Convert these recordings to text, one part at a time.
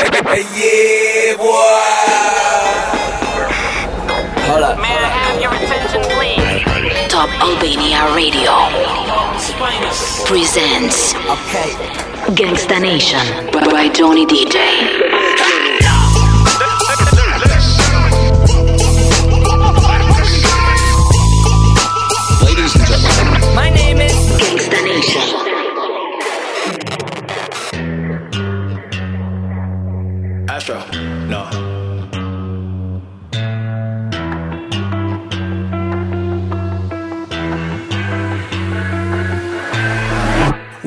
yeah, boy. Hold up. May I have your attention, please? Top Albania Radio presents Okay. Gangsta Nation by Johnny DJ.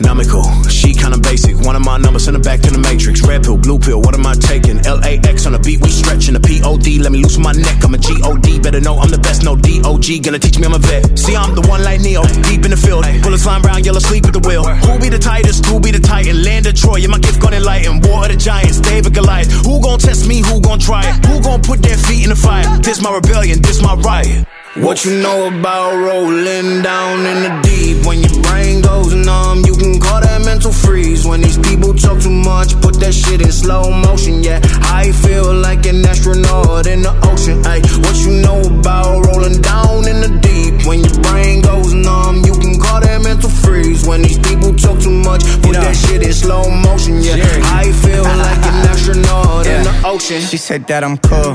Astronomical, she kinda basic. One of my numbers in the back to the matrix. Red pill, blue pill, what am I taking? LAX on the beat, we stretching the POD. Let me loosen my neck, I'm a GOD. Better know I'm the best, no DOG. Gonna teach me I'm a vet. See, I'm the one like Neo, deep in the field. Bullets flying round, yellow sleep at the wheel. Who be the tightest? Who be the titan? Land of Troy, yeah, my gift gonna enlighten. War of the Giants, David Goliath. Who gon' test me? Who gon' try it? Who gon' put their feet in the fire? This my rebellion, this my riot. What you know about rolling down in the deep? When your brain goes numb, you can call that mental freeze. When these people talk too much, put that shit in slow motion. Yeah, I feel like an astronaut in the ocean. Ay, what you know about rolling down in the deep? When your brain goes numb, you can call that mental freeze. When these people talk too much, put that shit in slow motion. Yeah, I feel like an astronaut in the ocean. She said that I'm cool.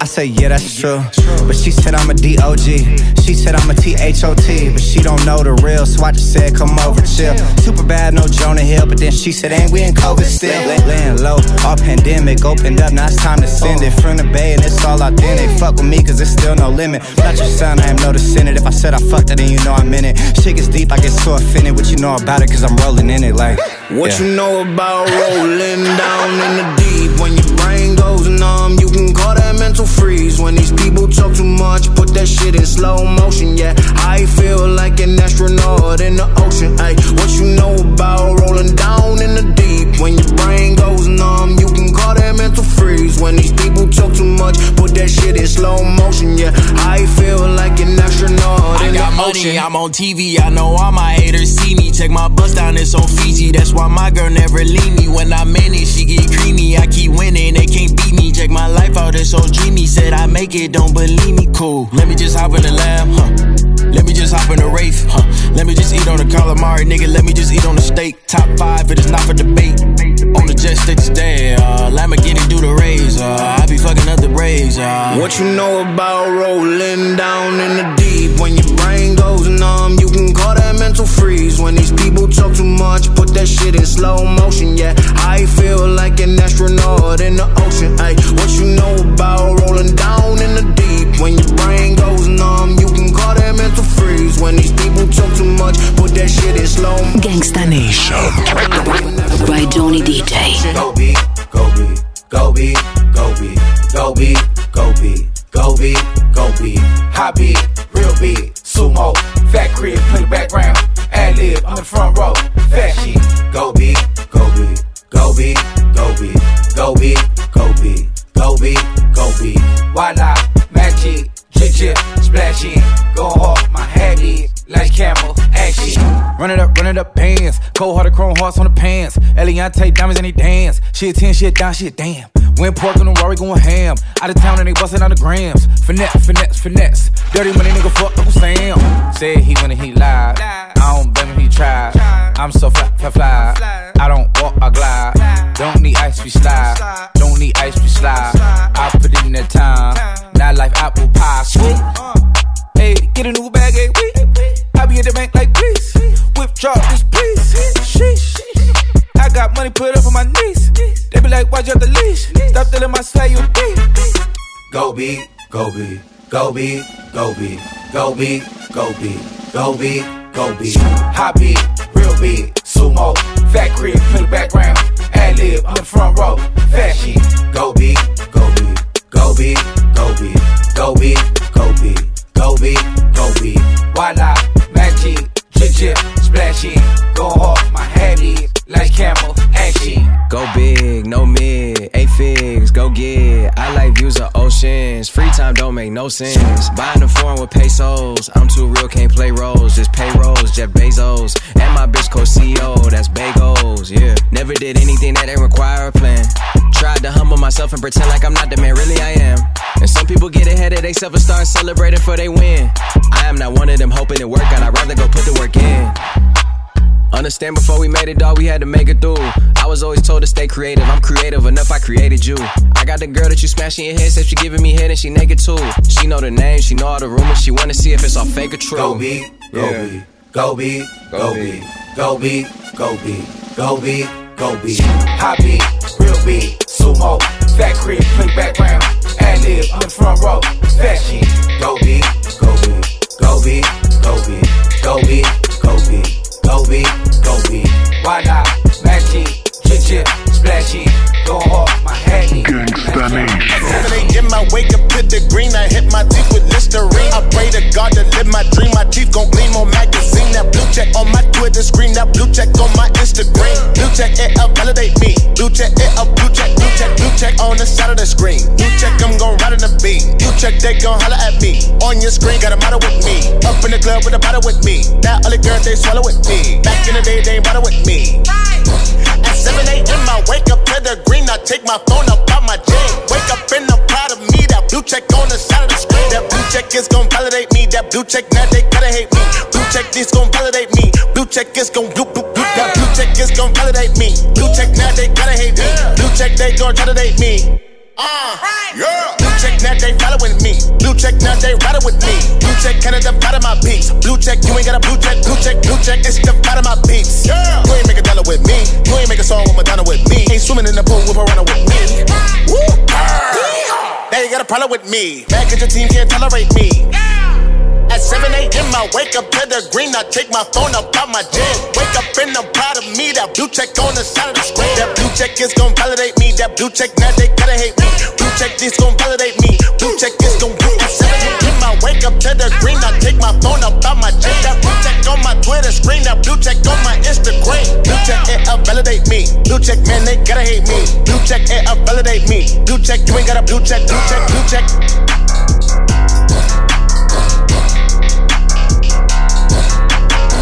I say, yeah, that's true. But she said I'm a DOG. She said I'm a THOT. But she don't know the real, so I just said, come over, chill. Super bad, no Jonah Hill. But then she said, ain't we in COVID still? Lay- Laying low, all pandemic opened up. Now it's time to send it from the bay, and it's all authentic. Fuck with me, cause there's still no limit. Not your son, I am noticing it. If I said I fucked it, then you know I'm in it. Shit gets deep, I get so offended. What you know about it, cause I'm rolling in it. Like, What yeah. you know about rolling down in the deep? When your brain goes numb, you can call that mental freeze. When these people talk too much, put that shit in slow motion. Yeah, I feel like an astronaut in the ocean. Ay, what you know about rolling down in the deep? When your brain goes numb, you can call that mental freeze. When these people talk too much, put that shit in slow motion. Yeah, I feel like an astronaut I in got the money, ocean. I'm on TV. I know all my haters see me. Check my bust down, it's on Fiji. That's why my girl never leave me. When I'm in it, she get creamy. I keep winning, they can't beat me. Check my life out, it's so dreamy. Said I make it, don't believe me. Cool. Let me just hop in the lamb, huh? Let me just hop in the Wraith, huh? Let me just eat on the calamari, nigga. Let me just eat on the steak. Top five, it is not for debate. On the jet stay today, uh, Lamborghini do the raise. Uh, I be fucking up the braids, uh. What you know about rolling down in the deep? When your brain goes numb, you can call that mental freeze. When these people talk too much, put that shit in slow motion. Yeah, I feel like an astronaut in the ocean. Ay, what you know about rolling down in the deep? When your brain goes numb, you can call that mental freeze. When these people talk too much, put that shit in slow. Gangsta Nation by Johnny DJ. Go beat, go beat, go beat, go beat, go beat, go beat, go beat, go beat. High beat, real beat, sumo, fat crib, play the background, ad lib, I'm the front row, fat shit. Go beat, go beat, go beat, go beat, go beat, go beat, go beat, go beat. Voila, magic, chip chip, splash in, go hard, my habit, like camel, action. Run it up, run it up, pants. Cold hearted chrome hearts on the pants. Eliantte diamonds and they dance. Shit 10, shit down, shit damn. Went pork on the Rory going ham. Out of town and they bustin' on the grams. Finesse, finesse, finesse. Dirty money nigga fuck Uncle Sam. Said he when he lied. I don't blame him, he tried. I'm so fly, fly, fly. I don't walk, I glide. Don't need ice, we slide. Need ice, we slide. I put in that time. Not life apple pie, sweet. Hey, get a new bag, eh, hey, wait. I be at the bank like, please. Withdraw this, please. Sheesh. I got money put up on my knees. They be like, why'd you have the leash? Stop telling my swag, you beat. Go be, go be, go be, go be, go be, go be, go beat, Go big, hot big, real big, sumo, fat crib, in the background, ad lib, on the front row, fat. Go big, go big, go big, go big, go big, go big, go big, go big. Why not? Magic, chip chip, splashing, go hard, my head is like camel, action. Go big, no mid time don't make no sense. Buying the foreign with pesos. I'm too real, can't play roles. Just pay rolls, Jeff Bezos. And my bitch co CEO, that's bagels, yeah. Never did anything that didn't require a plan. Tried to humble myself and pretend like I'm not the man, really I am. And some people get ahead of themselves and start celebrating for they win. I am not one of them hoping it work out, I'd rather go put the work in. Understand before we made it, dog, we had to make it through. I was always told to stay creative. I'm creative enough, I created you. I got the girl that you smashing your head, said she giving me head and she naked too. She know the name, she know all the rumors, she wanna see if it's all fake or true. Go be, go Yeah. be, go be, go be, go be, go be, go be, go be. High beat, real beat, sumo, check, they gon' holler at me. On your screen, got a model with me. Up in the club with a bottle with me. That other girl, they swallow with me. Back in the day, they ain't bother with me. At 7 a.m. I wake up to the green. I take my phone up out my chain. Wake up and I'm proud of me. That blue check on the side of the screen. That blue check is gon' validate me. That blue check now they gotta hate me. Blue check this gon' validate me. Blue check is gon' blue blue blue. That blue check is gon' validate me. Blue check now they gotta hate me. Blue check they gon' try to date me. Uh, yeah. Now they following me. Blue check now they riding with me. Blue check Canada part of my peeps. Blue check you ain't got a blue check. Blue check blue check it's the part of my peeps. Yeah. You ain't make a dollar with me. You ain't make a song with Madonna with me. Ain't swimming in the pool with Piranha with me. Woo. They ain't got a problem with me. Back at your team can't tolerate me. At 7 a.m. I wake up to the green. I take my phone up out my gym. Wake up and I'm proud of me. That blue check on the side of the screen. That blue check is gonna validate me. That blue check now they gotta hate me. Blue check this gon' validate me. Blue check is gon' blue. At 7 a.m. I wake up to the green. I take my phone up out my gym. That blue check on my Twitter screen. That blue check on my Instagram. Blue check it up validate me. Blue check man they gotta hate me. Blue check it up validate me. Blue check you ain't got a blue check. Blue check blue check.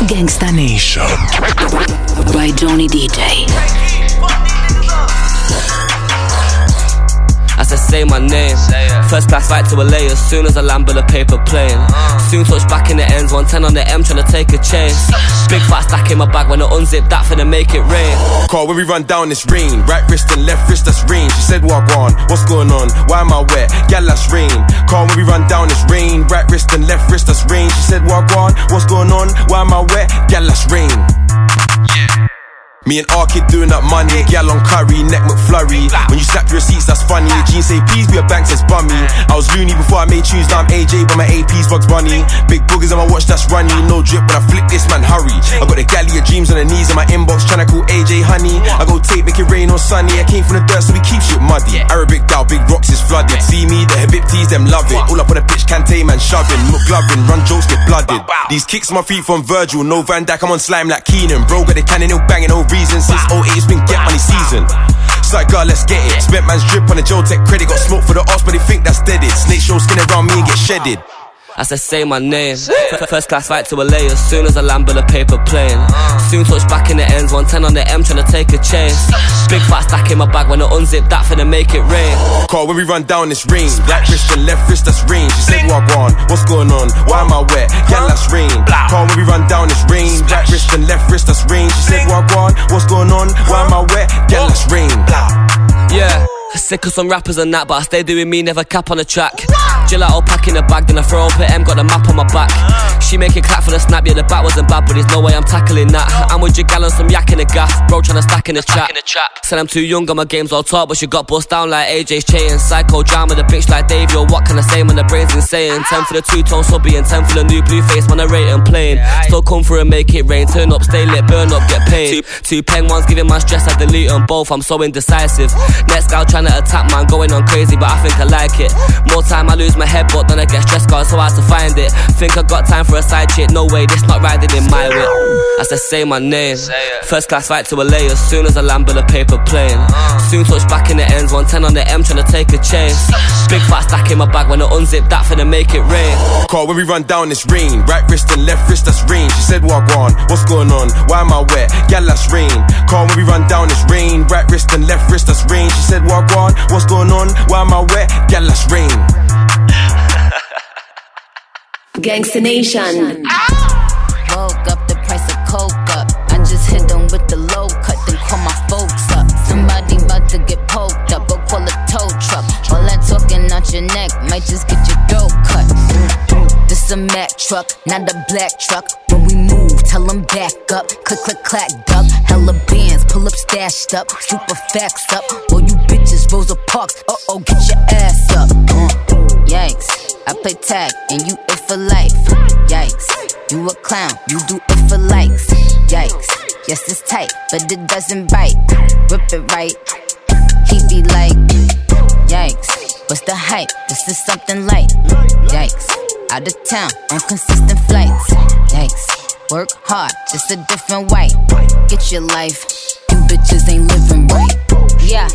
Gangsta Nation by Johnny DJ. I say my name, first class flight to LA as soon as I land with a paper plane. Uh. Soon touch back in the ends, 110 on the M trying to take a chase. Big fat stack in my bag when I unzip that finna make it rain. Call when we run down this rain. Right wrist and left wrist, that's rain. She said, What on? What's going on? Why am I wet? Gal, that's rain. Call when we run down this rain. Right wrist and left wrist, that's rain. She said, What on? What's going on? Why am I wet? Gal, that's rain. Me and R kid doing that money, gal on curry, neck McFlurry. When you slap your receipts, that's funny. Jeans say please be a bank says bummy. I was loony before I made tunes, now I'm AJ, but my AP's Bugs Bunny. Big boogers on my watch, that's runny. No drip when I flick this man, hurry. I got the galley of dreams on the knees in my inbox, tryna call AJ honey. I go tape, make it rain on sunny. I came from the dirt, so we keep shit muddy. Arabic down, big rocks is flooded. See me, the Habibtis, them love it. All up on the pitch, Kante man shoving, McGlovin, run jokes get blooded. These kicks my feet from Virgil, no Van Dijk, I'm on slime like Keenan. Bro, got the cannon, no banging, no reason. Since 08, it's been get money season. It's like, God, let's get it. Spent man's drip on the Joe Tech credit. Got smoke for the ops, but they think that's deaded. Snake show skin around me and get shedded. As I say my name, F- first class flight to LA as soon as I land with a paper plane. Soon touch back in the ends, 110 on the M trying to take a chase. Big fat stack in my bag when I unzip that finna make it rain. Call when we run down this rain. Right wrist and left wrist, that's rain. She said, What on? What's going on? Why am I wet? Yeah, that's rain. Call when we run down this rain. Right wrist and left wrist, that's rain. She said, What on? What's going on? Why am I wet? Yeah, that's rain. Yeah, sick of some rappers and that, but I stay doing me, never cap on the track. Gelato pack in the bag, then I throw up at M, got the map on my back. She make it clap for the snap, yeah, the bat wasn't bad, but there's no way I'm tackling that. I'm with your gal and some yak in the gas, bro tryna stack in the trap. Said I'm too young, and my game's all top, but she got bust down like AJ's chain. Psycho drama, the bitch like Dave, yo, what can I say when the brain's insane? 10 for the two tone subby and 10 for the new blue face, man, I rate and plain. Still come through and make it rain, turn up, stay lit, burn up, get paid. Two, two peng ones giving my stress, I delete them both, I'm so indecisive. Next gal tryna trying to attack man, going on crazy, but I think I like it. More time I lose my head, but then I get stressed, cause so hard to find it. Think I got time for a side chick, no way, this not riding in my way. I said, say my name. First class flight to LA as soon as I land with a paper plane. Uh-huh. Soon touch back in the ends, 110 on the M, trying to take a chase. Big fat stack in my bag when I unzip that finna make it rain. Call when we run down this rain. Right wrist and left wrist, that's rain. She said, Walk on, what's going on? Why am I wet? Gal, that's rain. Call when we run down this rain. Right wrist and left wrist, that's rain. She said, Walk on, what's going on? Why am I wet? Gal, that's rain. Gangsta Nation. Ah! Woke up the price of coke up. I just hit them with the low cut, then call my folks up. Somebody about to get poked up, or call a tow truck. All that talking out your neck might just get your throat cut. Mm-hmm. This a Mack truck, not a black truck. When we move, tell them back up. Click, click, clack, duck. Hella bands, pull up, stashed up. Super facts up. All you bitches, Rosa Parks. Uh oh, get your ass up. Uh, yikes. I play tag and you it for life. Yikes. You a clown, you do it for likes. Yikes. Yes, it's tight, but it doesn't bite. Rip it right. He be like, Yikes. What's the hype? This is something light. Yikes. Out of town on consistent flights. Yikes. Work hard, just a different way. Get your life. You bitches ain't living right. Yeah.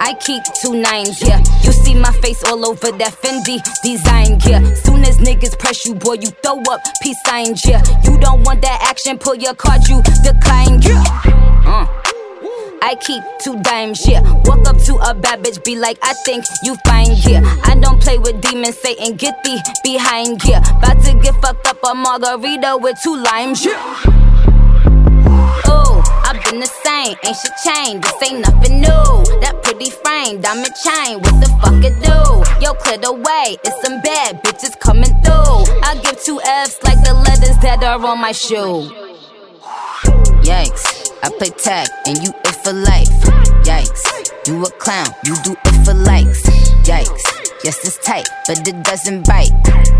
I keep two nines, yeah. You see my face all over that Fendi design, yeah. Soon as niggas press you, boy, you throw up peace signs, yeah. You don't want that action, pull your card, you decline, yeah. Uh. I keep two dimes, yeah. Walk up to a bad bitch, be like, I think you fine, yeah. I don't play with demons, Satan, get thee behind, yeah. About to get fucked up a margarita with two limes, yeah. Ain't shit changed. This ain't nothing new. That pretty frame, diamond chain, what the fuck it do? Yo, clear the way, it's some bad bitches coming through. I give two F's like the letters that are on my shoe. Yikes, I play tag and you it for life. Yikes, you a clown, you do it for likes. Yikes, yes it's tight, but it doesn't bite.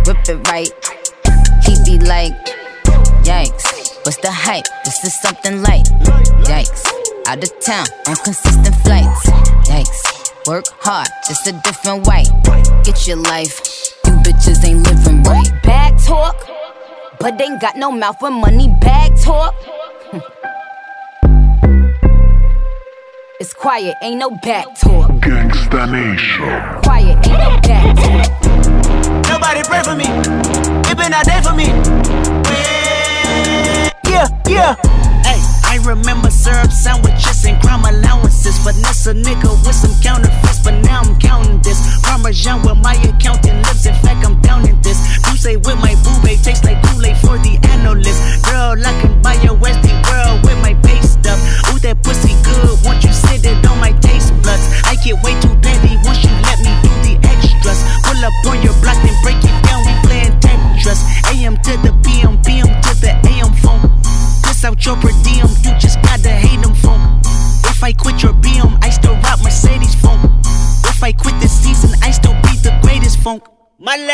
Rip it right, he be like, yikes. What's the hype? This is something light. Yikes. Out of town on consistent flights. Yikes. Work hard, just a different way. Get your life. You bitches ain't living right. Bag talk, but ain't got no mouth for money bag talk. It's quiet, ain't no back talk. Gangsta Nation. Quiet, ain't no back talk. Nobody pray for me. It been a day for me. Yeah, yeah. Remember syrup sandwiches and crime allowances. Finesse a nigga with some counterfeits, but now I'm counting this. Parmesan with my accountant lips. In fact, I'm down in this. Say with my boo tastes like Kool-Aid for the analyst. Girl, I can buy your Westie world with my pay stuff. Ooh, that pussy good. Once you sit it on my taste buds, I get way too petty once you let me do the extras. Pull up on your block, then break it down. We playing Tetris. AM to the PM, PM to the AM phone. Piss out your per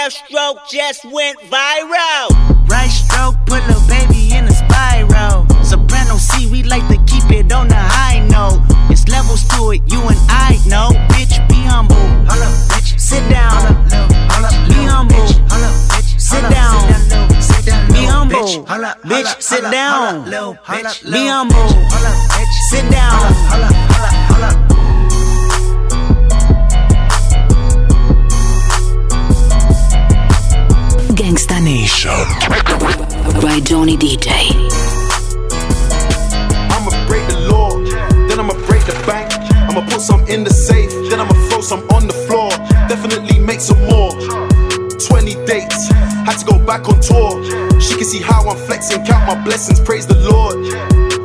left stroke just went viral. Right stroke, put a baby in a spiral. Soprano C, we like to keep it on the high note. It's levels to it, you and I know. Bitch, be humble. bitch. Sit down. Be humble. Sit down. Be humble. Bitch, sit down. Be humble. Sit down. Gangsta Nation. By Johnny DJ. I'ma break the law, then I'ma break the bank. I'ma put some in the safe, then I'ma throw some on the floor. Definitely make some more. 20 dates, had to go back on tour. She can see how I'm flexing, count my blessings, praise the Lord.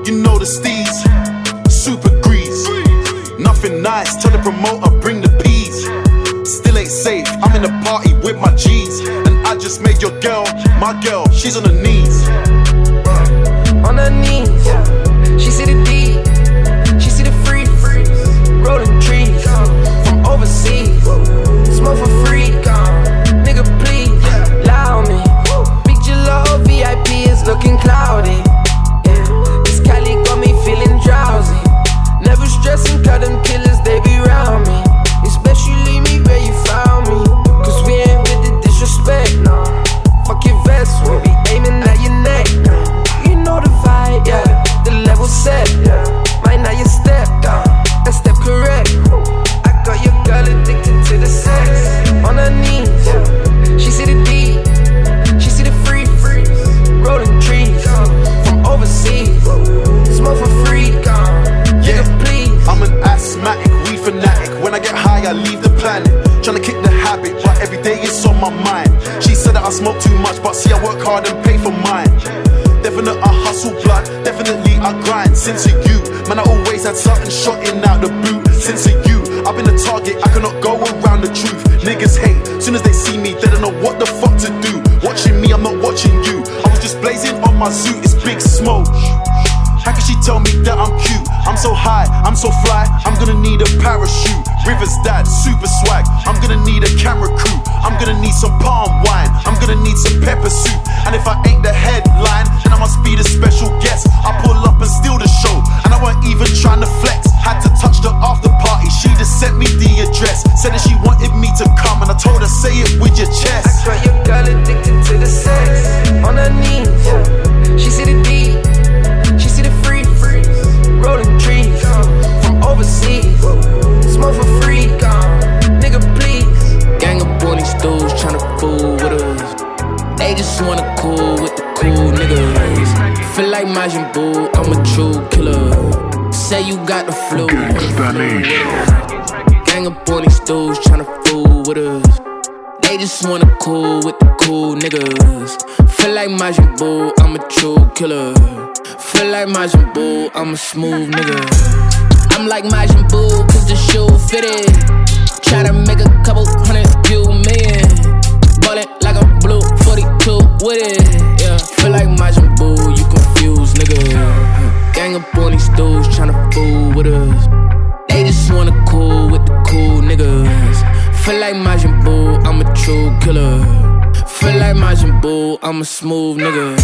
You know the steez, super grease. Nothing nice, tell the promoter, bring the just made your girl, my girl, she's on her knees. Had something shot in out the boot. Since of you, I've been a target, I cannot go around the truth. Niggas hate, soon as they see me, they don't know what the fuck to do. Watching me, I'm not watching you. I was just blazing on my suit, it's big smoke. How can she tell me that I'm cute? I'm so high, I'm so fly, I'm gonna need a parachute. Rivers dad, super swag. I'm gonna need a camera crew. I'm gonna need some palm wine. I'm gonna need some pepper soup. And if I ain't the headline, then I must be the special guest. I pull up and steal the show, and I weren't even trying to flex. Had to touch the after party. She just sent me the address. Said that she wanted me to come, and I told her say it with your chest. I swear your girl addicted to the sex. On her knees, Say you got the flu. Gang up on these dudes tryna fool with us. They just wanna cool with the cool niggas. Feel like Majin Buu, I'm a true killer. Feel like Majin Buu, I'm a smooth nigga. I'm like Majin Buu, cause the shoe fitted. Try to make a couple hundred few million. Ballin' like a blue 42 with it. Feel like Majin Buu, I'm a true killer. Feel like Majin Buu, I'm a smooth nigga.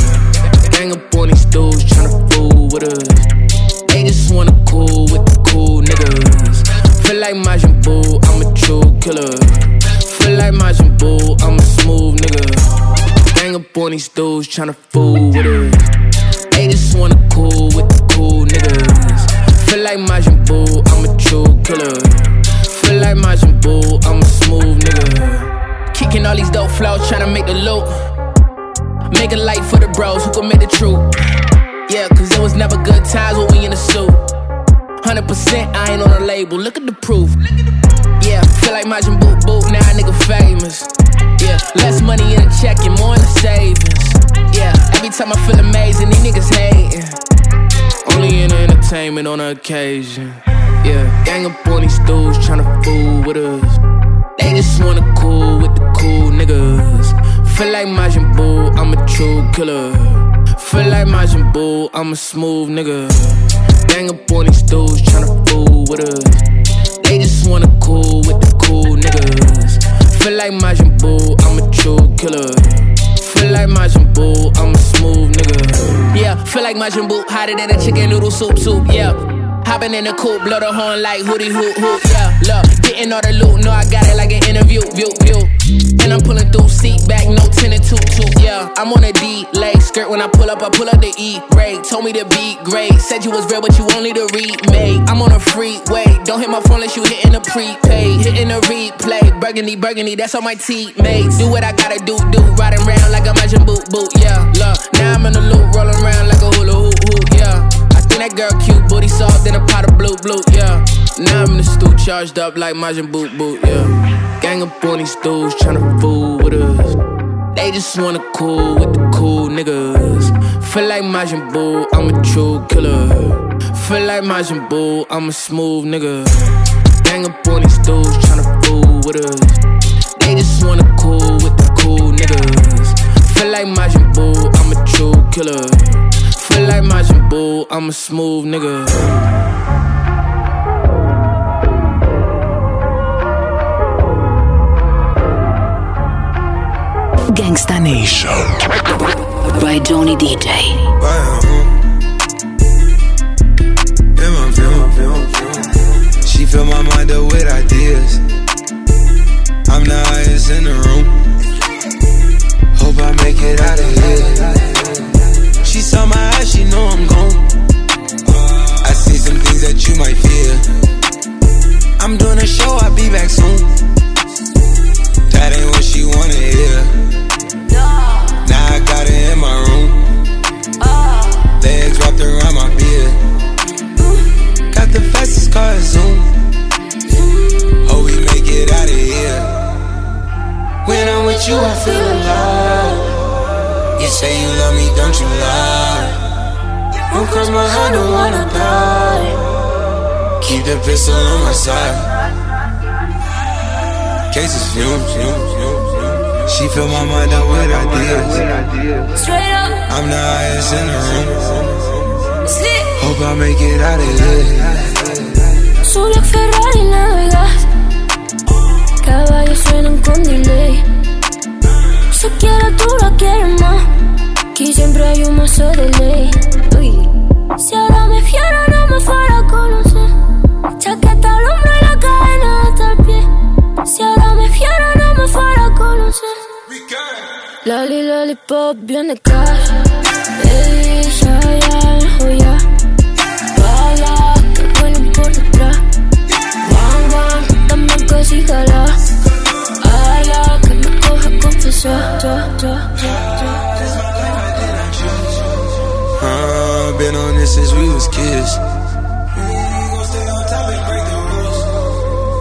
Gang of boy these dudes tryna fool with us. They just wanna cool with the cool niggas. Feel like Majin Buu, I'm a true killer. Feel like Majin Buu, I'm a smooth nigga. Gang up on these dudes tryna fool with us. They just wanna cool with the cool niggas. Feel like Majin Buu, I'm a true killer. Feel like Majin Buu, Smooth nigga. Kicking all these dope flows, tryna make the loot. Make a light for the bros who can make the truth. Yeah, cause it was never good times when we in the suit. 100% I ain't on a label, look at the proof. Yeah, feel like Majin Buu Boo, now a nigga famous. Yeah, less money in the check and more in the savings. Yeah, every time I feel amazing, these niggas hating. Only in entertainment on occasion. Yeah, gang up on these dudes tryna fool with us. They just wanna cool with the cool niggas. Feel like Majin Buu, I'm a true killer. Feel like Majin Buu, I'm a smooth nigga. Gang up on these dudes tryna fool with us. They just wanna cool with the cool niggas. Feel like Majin Buu, I'm a true killer. Feel like Majin Buu, I'm a smooth nigga. Yeah, feel like Majin Buu, hotter than a chicken noodle soup soup, yeah. Hopping in the coupe, blow the horn like hootie hoop hoop, yeah. Look, getting all the loot, no, I got it like an interview, view, view. And I'm pulling through, seat back, no tinted toot toot, yeah. I'm on a D leg skirt when I pull up, I pull up the E break. Told me to be great, said you was real, but you only the remake. I'm on a freeway, don't hit my phone unless you hitting the prepaid, hitting the replay. Burgundy, burgundy, that's all my teammates. Do what I gotta do, do. Riding around like a Majin Buu, boot, yeah. Look, now I'm in the loop, rolling around like a hula hoop, hoop, yeah. Think that girl cute, booty soft, then a pot of blue, blue, yeah. Now I'm in the stool, charged up like Majin Buu, boot, yeah. Gang up on these dudes, tryna fool with us. They just wanna cool with the cool niggas. Feel like Majin Buu, I'm a true killer. Feel like Majin Buu, I'm a smooth nigga. Gang up on these dudes, tryna fool with us. They just wanna cool with the cool niggas. Feel like Majin Buu, I'm a true killer. Feel like Majin Buu, I'm a smooth nigga. Gangsta Nation by Johnny DJ. She fill my mind up with ideas. I'm the highest in the room. Fill my mind up with ideas. Straight up. I'm the highest in the room. Hope I make it out of here. Solo Ferrari navegas. Caballos suenan con delay. Si quiero tú la quieres más. Aquí siempre hay un mazo de ley. Uy. Si ahora me fiero, no me fuera a conocer. Lali, lollipop, bien de cash. Ey, ya, ya, joya. Bala, que vuelen por detrás. Bang, bang, dame que si jala. Ala, que me coja confesar. Ya, ya, Uh, been on this since we was kids.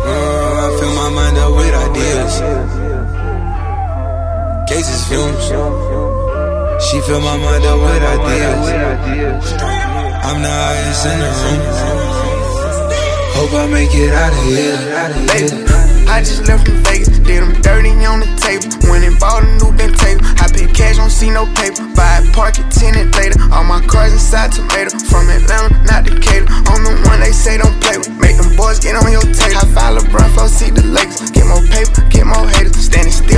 Uh, I fill my mind up with ideas. Fumes. She fill my mind up with ideas. I'm the highest in the room. Hope I make it out of here. I just left from Vegas, did them dirty on the table. Went and bought a new bent table. I pay cash, don't see no paper. Buy it, park tenant later. All my cars inside tomato. From Atlanta, not Decatur. I'm the one they say don't play with. Make them boys get on your tape. I file LeBron, flow, see the Lakers. Get more paper, get more haters. Standing still,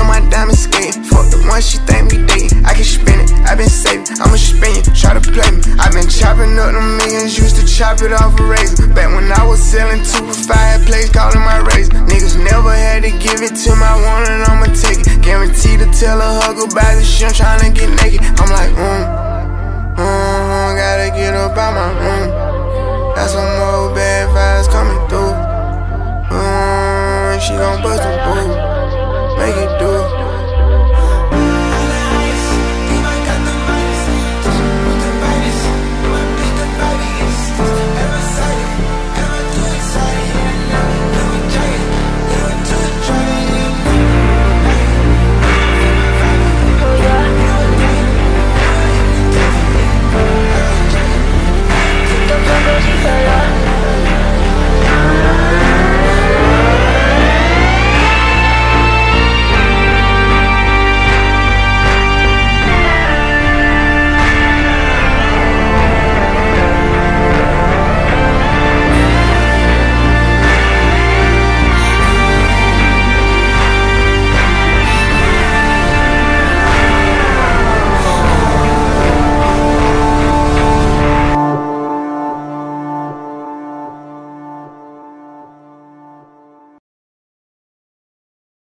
chop it off a razor. Back when I was selling two for five plays, calling my razor. Niggas never had to give it to my one and I'ma take it. Guaranteed to tell a hug about the shit, I'm tryna get naked. I'm like, mm, mm, gotta get up out my room. Got some more bad vibes coming through. Mm, she gon' bust a boo, make it do.